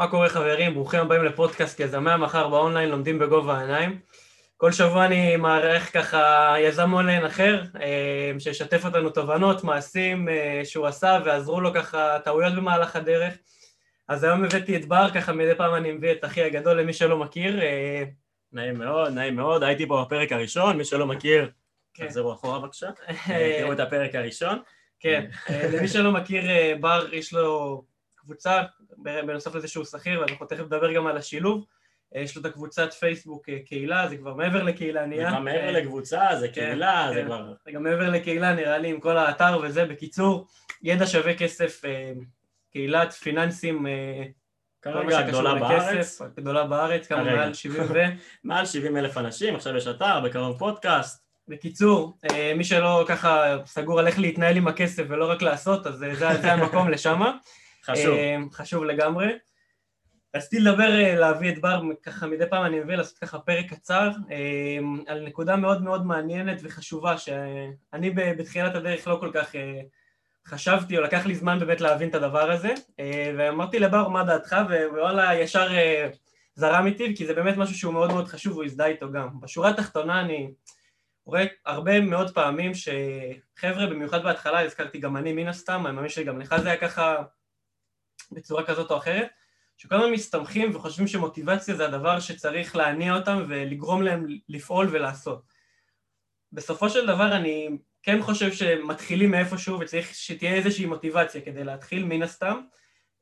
מה קורה חברים? ברוכים הבאים לפודקאסט יזמי המחר באונליין לומדים בגובה העיניים. כל שבוע אני מארח ככה יזם אונליין אחר, אה, שישתף אותנו תובנות, מעשים אה, שהוא עשה ועזרו לו ככה טעויות במהלך הדרך. אז היום הבאתי את בר, ככה מדי פעם אני מביא את אחי הגדול למי שלא מכיר. אה, נעים מאוד, נעים מאוד, הייתי פה בפרק הראשון, מי שלא מכיר, כן. תחזרו אחורה בבקשה, תראו את הפרק הראשון. כן, למי שלא מכיר, בר יש לו קבוצה, בנוסף לזה שהוא שכיר, ואנחנו תכף נדבר גם על השילוב. אה, יש לו את הקבוצת פייסבוק אה, קהילה, זה כבר מעבר לקהילה זה נהיה. כבר מעבר אה, לקבוצה, זה כן, קהילה, זה כן. כבר... זה גם מעבר לקהילה נראה לי עם כל האתר וזה. בקיצור, ידע שווה כסף, קהילת פיננסים, כרגע הגדולה בארץ, הגדולה בארץ, כמה. מעל 70 ו... מעל 70 אלף אנשים, עכשיו יש אתר, בקרוב פודקאסט. בקיצור, מי שלא ככה סגור על איך להתנהל עם הכסף ולא רק לעשות, אז זה, זה המקום לשמה. חשוב. אה, חשוב לגמרי. רציתי לדבר, אה, להביא את בר, ככה מדי פעם אני מביא לעשות ככה פרק קצר, אה, על נקודה מאוד מאוד מעניינת וחשובה, שאני בתחילת הדרך לא כל כך חשבתי, או לקח לי זמן באמת להבין את הדבר הזה, ואמרתי לבר מה דעתך, ווואלה ישר זרם איתי, כי זה באמת משהו שהוא מאוד מאוד חשוב, והוא הזדהה איתו גם. בשורה התחתונה אני רואה הרבה מאוד פעמים שחבר'ה, במיוחד בהתחלה, הזכרתי גם אני מן הסתם, אני מאמין שגם לך זה היה ככה בצורה כזאת או אחרת, שכל הזמן מסתמכים וחושבים שמוטיבציה זה הדבר שצריך להניע אותם ולגרום להם לפעול ולעשות. בסופו של דבר אני כן חושב שמתחילים מאיפשהו וצריך שתהיה איזושהי מוטיבציה כדי להתחיל מן הסתם,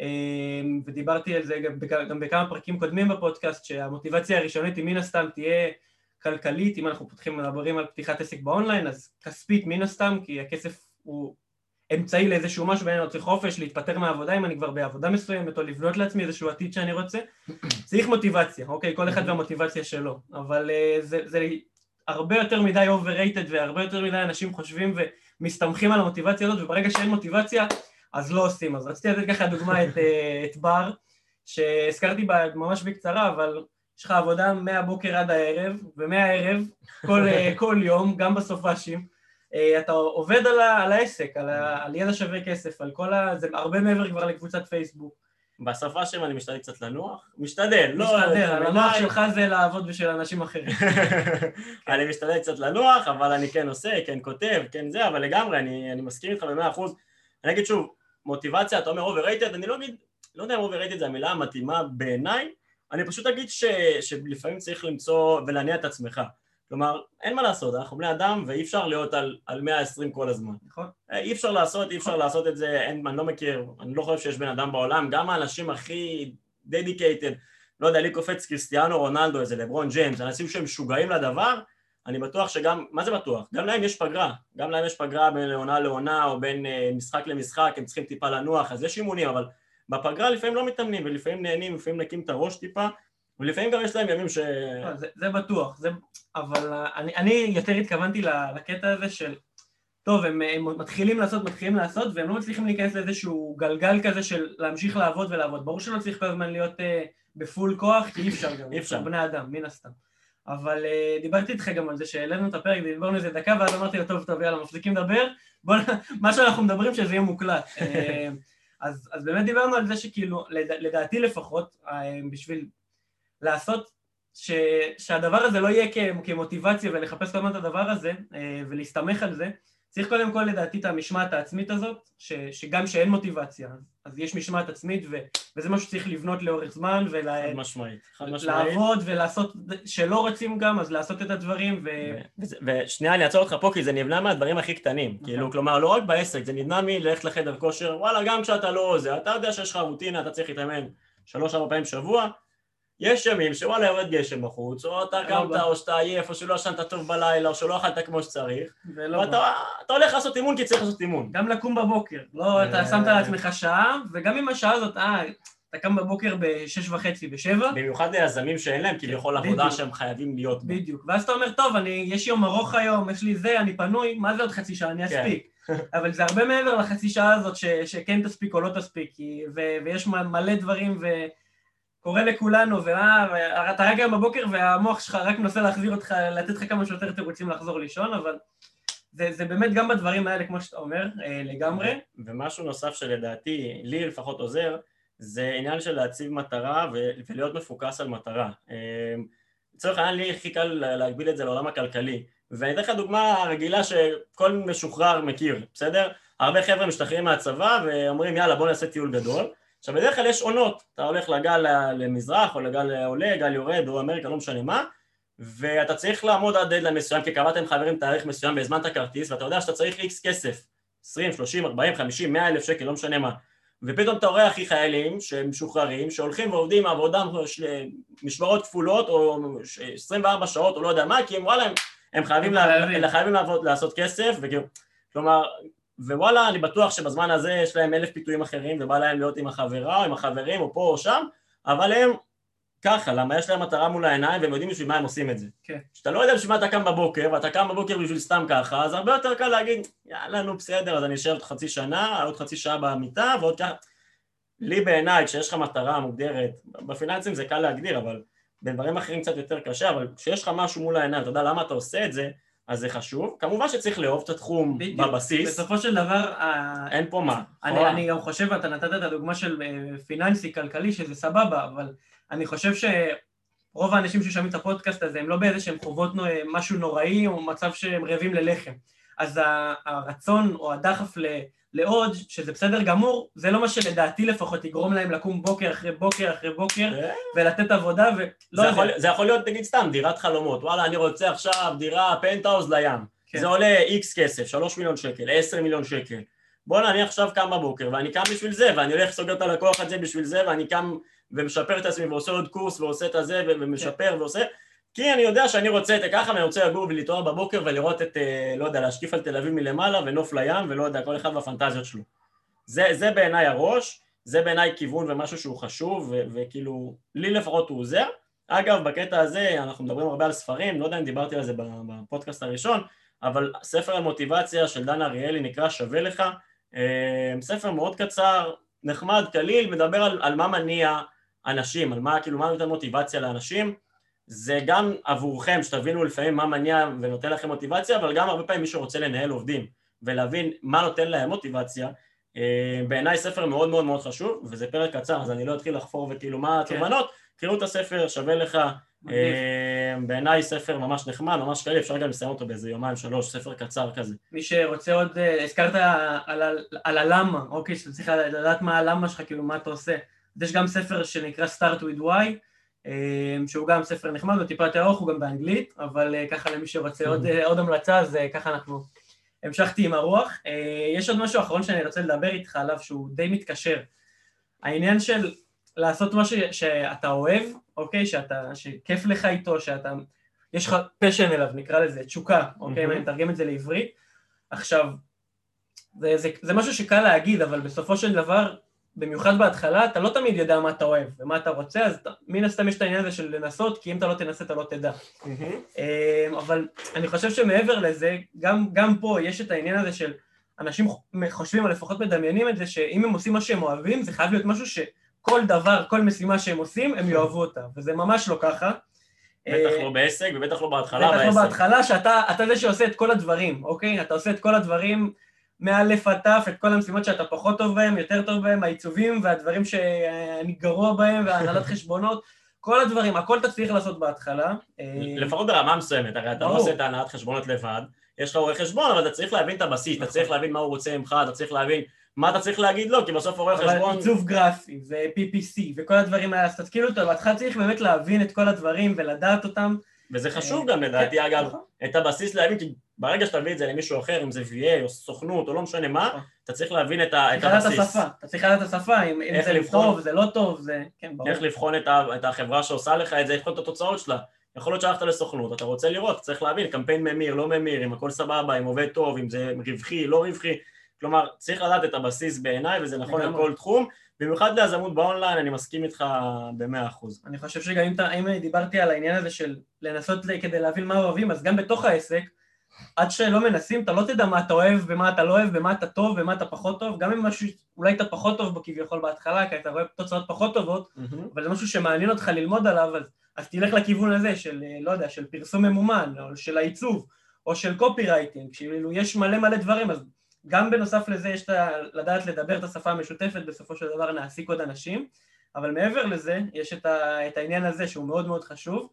אמ, ודיברתי על זה גם, בכ- גם בכמה פרקים קודמים בפודקאסט, שהמוטיבציה הראשונית היא מן הסתם תהיה כלכלית, אם אנחנו פותחים מדברים על פתיחת עסק באונליין, אז כספית מן הסתם, כי הכסף הוא אמצעי לאיזשהו משהו, ואני רוצה חופש, להתפטר מהעבודה אם אני כבר בעבודה מסוימת, או לבנות לעצמי איזשהו עתיד שאני רוצה. צריך מוטיבציה, אוקיי? כל אחד והמוטיבציה שלו, אבל uh, זה, זה הרבה יותר מדי overrated והרבה יותר מדי אנשים חושבים ומסתמכים על המוטיבציה הזאת, וברגע שאין מוטיבציה, אז לא עושים. אז רציתי לתת ככה דוגמא את, אה, את בר, שהזכרתי בה ממש בקצרה, אבל יש לך עבודה מהבוקר עד הערב, ומהערב, כל, אה, כל יום, גם בסופאשים, אתה עובד על, ה, על העסק, על, ה, על ידע שווה כסף, על כל ה... זה הרבה מעבר כבר לקבוצת פייסבוק. בשפה שם אני משתדל קצת לנוח, משתדל, לא... משתדל, יותר המוח מדי. שלך זה לעבוד בשביל אנשים אחרים. אני משתדל קצת לנוח, אבל אני כן עושה, כן כותב, כן זה, אבל לגמרי, אני, אני מסכים איתך במאה אחוז. אני אגיד שוב, מוטיבציה, אתה אומר overrated, אני לא אגיד, לא יודע אם overrated זה המילה המתאימה בעיניי, אני פשוט אגיד ש, שלפעמים צריך למצוא ולהניע את עצמך. כלומר, אין מה לעשות, אנחנו בני אדם ואי אפשר להיות על, על 120 כל הזמן. נכון? אה, אי אפשר לעשות, אי אפשר לעשות את זה, אין, אני לא מכיר, אני לא חושב שיש בן אדם בעולם, גם האנשים הכי dedicated, לא יודע, לי קופץ קריסטיאנו רונלדו, איזה לברון ג'יימס, אנשים שהם משוגעים לדבר, אני בטוח שגם, מה זה בטוח? גם להם יש פגרה, גם להם יש פגרה בין עונה לעונה או בין אה, משחק למשחק, הם צריכים טיפה לנוח, אז יש אימונים, אבל בפגרה לפעמים לא מתאמנים ולפעמים נהנים, לפעמים נקים את הראש טיפה, ולפעמים גם יש להם ימים ש... לא, זה, זה בטוח, זה, אבל אה, אני, אני יותר התכוונתי לקטע הזה של, טוב, הם, הם מתחילים לעשות, מתחילים לעשות, והם לא מצליחים להיכנס לאיזשהו גלגל כזה של להמשיך לעבוד ולעבוד. ברור שלא צריך כל הזמן להיות אה, בפול כוח, כי אי אפשר גם, אי אפשר. בני אדם, מן הסתם. אבל אה, דיברתי איתך גם על זה שהעלינו את הפרק, דיברנו איזה דקה, ואז אמרתי לו, טוב, טוב, יאללה, מפסיקים לדבר, בוא, מה שאנחנו מדברים שזה יהיה מוקלט. אה, אז, אז באמת דיברנו על זה שכאילו, לד, לדעתי לפחות, בשביל לעשות ש, שהדבר הזה לא יהיה כ, כמוטיבציה ולחפש כל הזמן את הדבר הזה אה, ולהסתמך על זה, צריך קודם כל לדעתי את המשמעת העצמית הזאת, ש, שגם שאין מוטיבציה, אז יש משמעת עצמית ו, וזה משהו שצריך לבנות לאורך זמן ולעבוד. ולעשות, שלא רוצים גם, אז לעשות את הדברים ו... ושנייה אני אעצור אותך פה כי זה נבנה מהדברים הכי קטנים, נכון. כאילו כלומר לא רק בעסק, זה נבנה מללכת לחדר כושר, וואלה גם כשאתה לא זה, אתה יודע שיש לך רוטינה, אתה צריך להתאמן שלוש ארבע פעמים בשבוע, יש ימים שוואלה יורד גשם בחוץ, או אתה לא קמת. או שאתה עייף, או שלא ישנת טוב בלילה, או שלא אכלת כמו שצריך, ולא ואתה אתה הולך לעשות אימון כי צריך לעשות אימון. גם לקום בבוקר, לא, אתה אה. שמת לעצמך שעה, וגם אם השעה הזאת, אה, אתה קם בבוקר בשש וחצי, בשבע, במיוחד ליזמים שאין להם כביכול עבודה. שהם חייבים להיות בה. בדיוק, ואז אתה אומר, טוב, אני, יש יום ארוך היום, יש לי זה, אני פנוי, מה זה עוד חצי שעה, אני כן. אספיק. אבל זה הרבה מעבר לחצי שעה הזאת ש, שכן תספיק או לא תספיק, כי, ו, ויש מלא דברים, וקורה לכולנו, ואה, ואתה רק היום בבוקר והמוח שלך רק מנסה להחזיר אותך, לתת לך כמה שיותר תירוצים לחזור לישון, אבל זה, זה באמת גם בדברים האלה, כמו שאתה אומר, אה, לגמרי. ומשהו נוסף שלדעתי, לי לפחות עוזר, זה עניין של להציב מטרה ולהיות מפוקס על מטרה. לצורך העניין לי הכי קל להגביל את זה לעולם הכלכלי, ואני אתן לך דוגמה רגילה שכל משוחרר מכיר, בסדר? הרבה חבר'ה משתחררים מהצבא ואומרים יאללה בוא נעשה טיול גדול עכשיו בדרך כלל יש עונות, אתה הולך לגל למזרח או לגל עולה, גל יורד, דרום אמריקה, לא משנה מה ואתה צריך לעמוד עד דדליין מסוים כי קבעתם חברים תאריך מסוים והזמנת כרטיס ואתה יודע שאתה צריך איקס כסף. 20, 30, 40, 50, 100 אלף שקל, לא משנה מה. ופתאום אתה רואה אחי חיילים שהם משוחררים שהולכים ועובדים עבודה משמרות כפולות או 24 שעות או לא יודע מה כי הם וואלה הם, הם חייבים, לה, חייבים לעבוד, לעשות כסף וכאילו כלומר ווואלה אני בטוח שבזמן הזה יש להם אלף פיתויים אחרים ובא להם להיות עם החברה או עם החברים או פה או שם אבל הם ככה, למה יש להם מטרה מול העיניים והם יודעים בשביל מה הם עושים את זה. כן. כשאתה לא יודע בשביל מה אתה קם בבוקר ואתה קם בבוקר בשביל סתם ככה, אז הרבה יותר קל להגיד, יאללה נו בסדר, אז אני אשאר עוד חצי שנה, עוד חצי שעה במיטה ועוד ככה. לי בעיניי, כשיש לך מטרה מוגדרת, בפיננסים זה קל להגדיר, אבל בדברים אחרים קצת יותר קשה, אבל כשיש לך משהו מול העיניים, אתה יודע למה אתה עושה את זה, אז זה חשוב. כמובן שצריך לאהוב את התחום בדיוק. בבסיס. בסופו של דבר... אין פה מה. אני, אני גם חושב, אתה נתת את הדוגמה של אה, פיננסי, כלכלי, שזה סבבה, אבל אני חושב שרוב האנשים ששומעים את הפודקאסט הזה הם לא באיזה שהם חוות משהו נוראי או מצב שהם רעבים ללחם. אז הרצון או הדחף לעוד, שזה בסדר גמור, זה לא מה שלדעתי לפחות יגרום להם לקום בוקר אחרי בוקר אחרי בוקר כן. ולתת עבודה ולא זה יכול, זה יכול להיות נגיד סתם דירת חלומות, וואלה אני רוצה עכשיו דירה פנטהאוז לים, כן. זה עולה איקס כסף, שלוש מיליון שקל, עשר מיליון שקל, בואנה אני עכשיו קם בבוקר ואני קם בשביל זה ואני הולך סוגר את הלקוח הזה בשביל זה ואני קם ומשפר את עצמי ועושה עוד קורס ועושה את הזה ומשפר כן. ועושה כי אני יודע שאני רוצה את זה ככה ואני רוצה לגור ולהתעורר בבוקר ולראות את, אה, לא יודע, להשקיף על תל אביב מלמעלה ונוף לים ולא יודע, כל אחד והפנטזיות שלו. זה, זה בעיניי הראש, זה בעיניי כיוון ומשהו שהוא חשוב ו- וכאילו, לי לפחות הוא עוזר. אגב, בקטע הזה אנחנו מדברים הרבה על ספרים, לא יודע אם דיברתי על זה בפודקאסט הראשון, אבל ספר המוטיבציה של דן אריאלי נקרא שווה לך, אה, ספר מאוד קצר, נחמד, קליל, מדבר על, על מה מניע אנשים, על מה, כאילו, מה נותן מוטיבציה לאנשים, זה גם עבורכם, שתבינו לפעמים מה מניע ונותן לכם מוטיבציה, אבל גם הרבה פעמים מי שרוצה לנהל עובדים ולהבין מה נותן להם מוטיבציה, אה, בעיניי ספר מאוד מאוד מאוד חשוב, וזה פרק קצר, אז אני לא אתחיל לחפור וכאילו מה כן. התובנות, קראו את הספר, שווה לך, אה, בעיניי ספר ממש נחמד, ממש קליל, אפשר גם לסיים אותו באיזה יומיים שלוש, ספר קצר כזה. מי שרוצה עוד, אה, הזכרת על, על, על הלמה, אוקיי, שאתה צריך לדעת מה הלמה שלך, כאילו מה אתה עושה. יש גם ספר שנקרא Start with Why, שהוא גם ספר נחמד, הוא טיפה יותר ארוך, הוא גם באנגלית, אבל אה, ככה למי שרוצה עוד, אה, עוד המלצה, אז ככה אנחנו המשכתי עם הרוח. יש עוד משהו אחרון שאני רוצה לדבר איתך עליו, שהוא די מתקשר. העניין של לעשות משהו שאתה אוהב, אוקיי? שאתה, שכיף לך איתו, שאתה... יש לך פשן אליו, נקרא לזה, תשוקה, אוקיי? אם אני מתרגם את זה לעברית. עכשיו, זה, זה, זה משהו שקל להגיד, אבל בסופו של דבר במיוחד בהתחלה, אתה לא תמיד יודע מה אתה אוהב ומה אתה רוצה, אז מן הסתם יש את העניין הזה של לנסות, כי אם אתה לא תנסה אתה לא תדע. Mm-hmm. אבל אני חושב שמעבר לזה, גם, גם פה יש את העניין הזה של אנשים חושבים, או לפחות מדמיינים את זה, שאם הם עושים מה שהם אוהבים, זה חייב להיות משהו שכל דבר, כל משימה שהם עושים, הם יאהבו אותה, וזה ממש לא ככה. בטח לא בעסק ובטח לא בהתחלה בעסק. בטח לא בהתחלה, שאתה זה שעושה את כל הדברים, אוקיי? אתה עושה את כל הדברים מא' עד ת' את כל המשימות שאתה פחות טוב בהן, יותר טוב בהן, העיצובים והדברים שאני גרוע בהם, והנהלת חשבונות, כל הדברים, הכל אתה צריך לעשות בהתחלה. לפחות ברמה מסוימת, הרי אתה לא עושה את ההנהלת חשבונות לבד, יש לך רואה חשבון, אבל אתה צריך להבין את הבסיס, אתה צריך להבין מה הוא רוצה ממך, אתה צריך להבין מה אתה צריך להגיד לו, כי בסוף רואה חשבון... אבל עיצוב גרפי ו-PPC וכל הדברים האלה, אז תתקילו אותו, בהתחלה צריך באמת להבין את כל הדברים ולדעת אותם. וזה חשוב גם לדעתי, כן, אגב, נכון. את הבסיס להבין, כי ברגע שאתה מביא את זה למישהו אחר, אם זה VA או סוכנות או לא משנה מה, נכון. אתה צריך להבין את הבסיס. את השפה, אתה צריך לדעת את השפה, אם זה טוב, זה לא טוב, זה... כן, ברור. איך לבחון את החברה שעושה לך את זה, איך לבחון את התוצאות שלה. יכול להיות שהלכת לסוכנות, אתה רוצה לראות, צריך להבין, קמפיין ממיר, לא ממיר, אם הכל סבבה, אם עובד טוב, אם זה רווחי, לא רווחי. כלומר, צריך לדעת את הבסיס בעיניי, וזה נכון לכל תחום. במיוחד ליזמות באונליין, אני מסכים איתך במאה אחוז. אני חושב שגם אם דיברתי על העניין הזה של לנסות כדי להבין מה אוהבים, אז גם בתוך העסק, עד שלא מנסים, אתה לא תדע מה אתה אוהב ומה אתה לא אוהב, ומה אתה טוב ומה אתה פחות טוב, גם אם משהו, אולי אתה פחות טוב בו כביכול בהתחלה, כי אתה רואה תוצאות פחות טובות, mm-hmm. אבל זה משהו שמעניין אותך ללמוד עליו, אז, אז תלך לכיוון הזה של, לא יודע, של פרסום ממומן, או של העיצוב, או של קופי רייטינג, כאילו יש מלא מלא דברים, אז גם בנוסף לזה יש לדעת לדבר את השפה המשותפת, בסופו של דבר להעסיק עוד אנשים, אבל מעבר לזה, יש את, ה, את העניין הזה שהוא מאוד מאוד חשוב.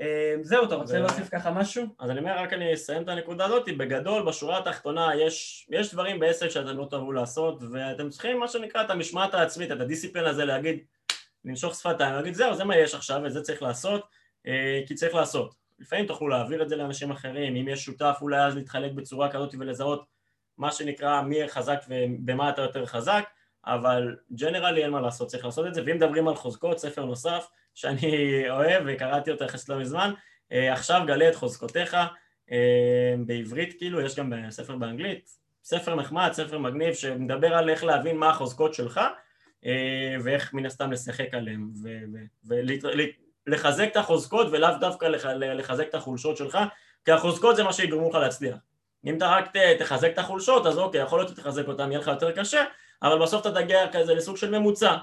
אה, זהו, אתה רוצה להוסיף ככה משהו? אז אני אומר, רק אני אסיים את הנקודה הזאת, בגדול, בשורה התחתונה יש, יש דברים בעסק שאתם לא תאהבו לעשות, ואתם צריכים מה שנקרא את המשמעת העצמית, את הדיסציפלין הזה להגיד, לנשוך שפתיים, להגיד זהו, זה מה יש עכשיו, וזה צריך לעשות, אה, כי צריך לעשות. לפעמים תוכלו להעביר את זה לאנשים אחרים, אם יש שותף אולי אז להתחלק בצורה כזאת ולזהות מה שנקרא מי חזק ובמה אתה יותר חזק, אבל ג'נרלי אין מה לעשות, צריך לעשות את זה, ואם מדברים על חוזקות, ספר נוסף שאני אוהב וקראתי אותו יחסית לא מזמן, אה, עכשיו גלה את חוזקותיך, אה, בעברית כאילו, יש גם ספר באנגלית, ספר נחמד, ספר מגניב שמדבר על איך להבין מה החוזקות שלך אה, ואיך מן הסתם לשחק עליהם ולחזק את החוזקות ולאו דווקא לחזק את החולשות שלך כי החוזקות זה מה שיגרמו לך להצליח אם אתה רק תחזק את החולשות אז אוקיי יכול להיות שתחזק אותם יהיה לך יותר קשה אבל בסוף אתה תגיע כזה לסוג של ממוצע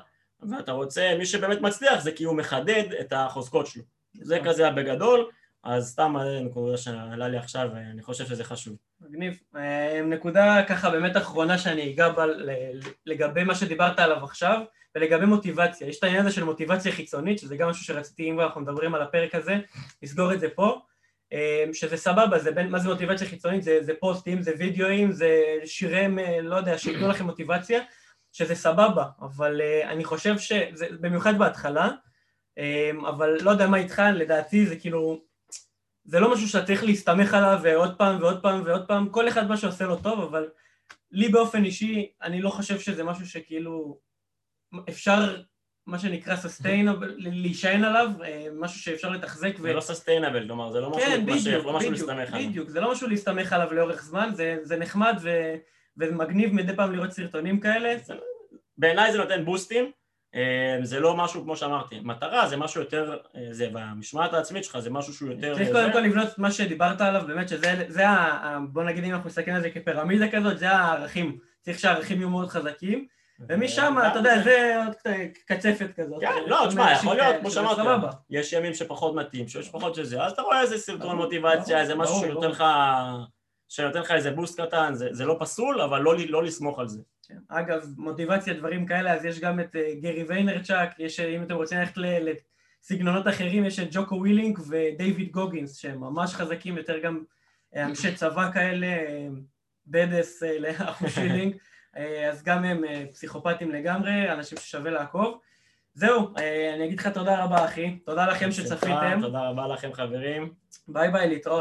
ואתה רוצה, מי שבאמת מצליח זה כי הוא מחדד את החוזקות שלו זה נכון. כזה בגדול אז סתם נקודה שעלה לי עכשיו ואני חושב שזה חשוב. מגניב. אה, נקודה ככה באמת אחרונה שאני אגע בה לגבי מה שדיברת עליו עכשיו ולגבי מוטיבציה. יש את העניין הזה של מוטיבציה חיצונית שזה גם משהו שרציתי אם אנחנו מדברים על הפרק הזה לסגור את זה פה אה, שזה סבבה, זה בין, מה זה מוטיבציה חיצונית? זה, זה פוסטים, זה וידאוים, זה שירים, אה, לא יודע, שייתנו לכם מוטיבציה שזה סבבה, אבל אני חושב שזה, במיוחד בהתחלה אבל לא יודע מה איתך, לדעתי זה כאילו זה לא משהו שאתה צריך להסתמך עליו ועוד פעם ועוד פעם ועוד פעם, כל אחד מה שעושה לו טוב, אבל לי באופן אישי, אני לא חושב שזה משהו שכאילו אפשר, מה שנקרא סוסטיינבל, להישען עליו, אה, משהו שאפשר לתחזק. ו... זה לא סוסטיינבל, כלומר, זה לא משהו, כן, בדיוק, לא משהו בדיוק, להסתמך עליו. בדיוק, זה לא משהו להסתמך עליו לאורך זמן, זה, זה נחמד ו... ומגניב מדי פעם לראות סרטונים כאלה. בעיניי זה נותן בוסטים, אה, זה לא משהו כמו שאמרתי, מטרה זה משהו יותר, אה, זה במשמעת העצמית שלך זה משהו שהוא יותר... צריך קודם כל לבנות את מה שדיברת עליו, באמת שזה, זה ה... בוא נגיד אם אנחנו מסתכלים על זה כפירמידה כזאת, זה הערכים, צריך שהערכים יהיו מאוד חזקים ומשם, אתה יודע, זה עוד קצפת כזאת. כן, לא, תשמע, יכול להיות, כמו שאמרת, יש ימים שפחות מתאים, שיש פחות שזה, אז אתה רואה איזה סרטון מוטיבציה, איזה משהו שנותן לך... שנותן לך איזה boost קטן, זה, זה לא פסול, אבל לא, לא לסמוך על זה. כן. אגב, מוטיבציה, דברים כאלה, אז יש גם את אה, גרי ויינרצ'וק, יש, אה, אם אתם רוצים ללכת לסגנונות אחרים, יש את ג'וקו ווילינק ודייוויד גוגינס, שהם ממש חזקים, יותר גם אה, אנשי צבא כאלה, badass לאחושילינג, אז גם הם פסיכופטים לגמרי, אנשים ששווה לעקוב. זהו, אני אגיד לך תודה רבה אחי, תודה לכם שצפיתם. תודה רבה לכם חברים. ביי ביי, להתראות.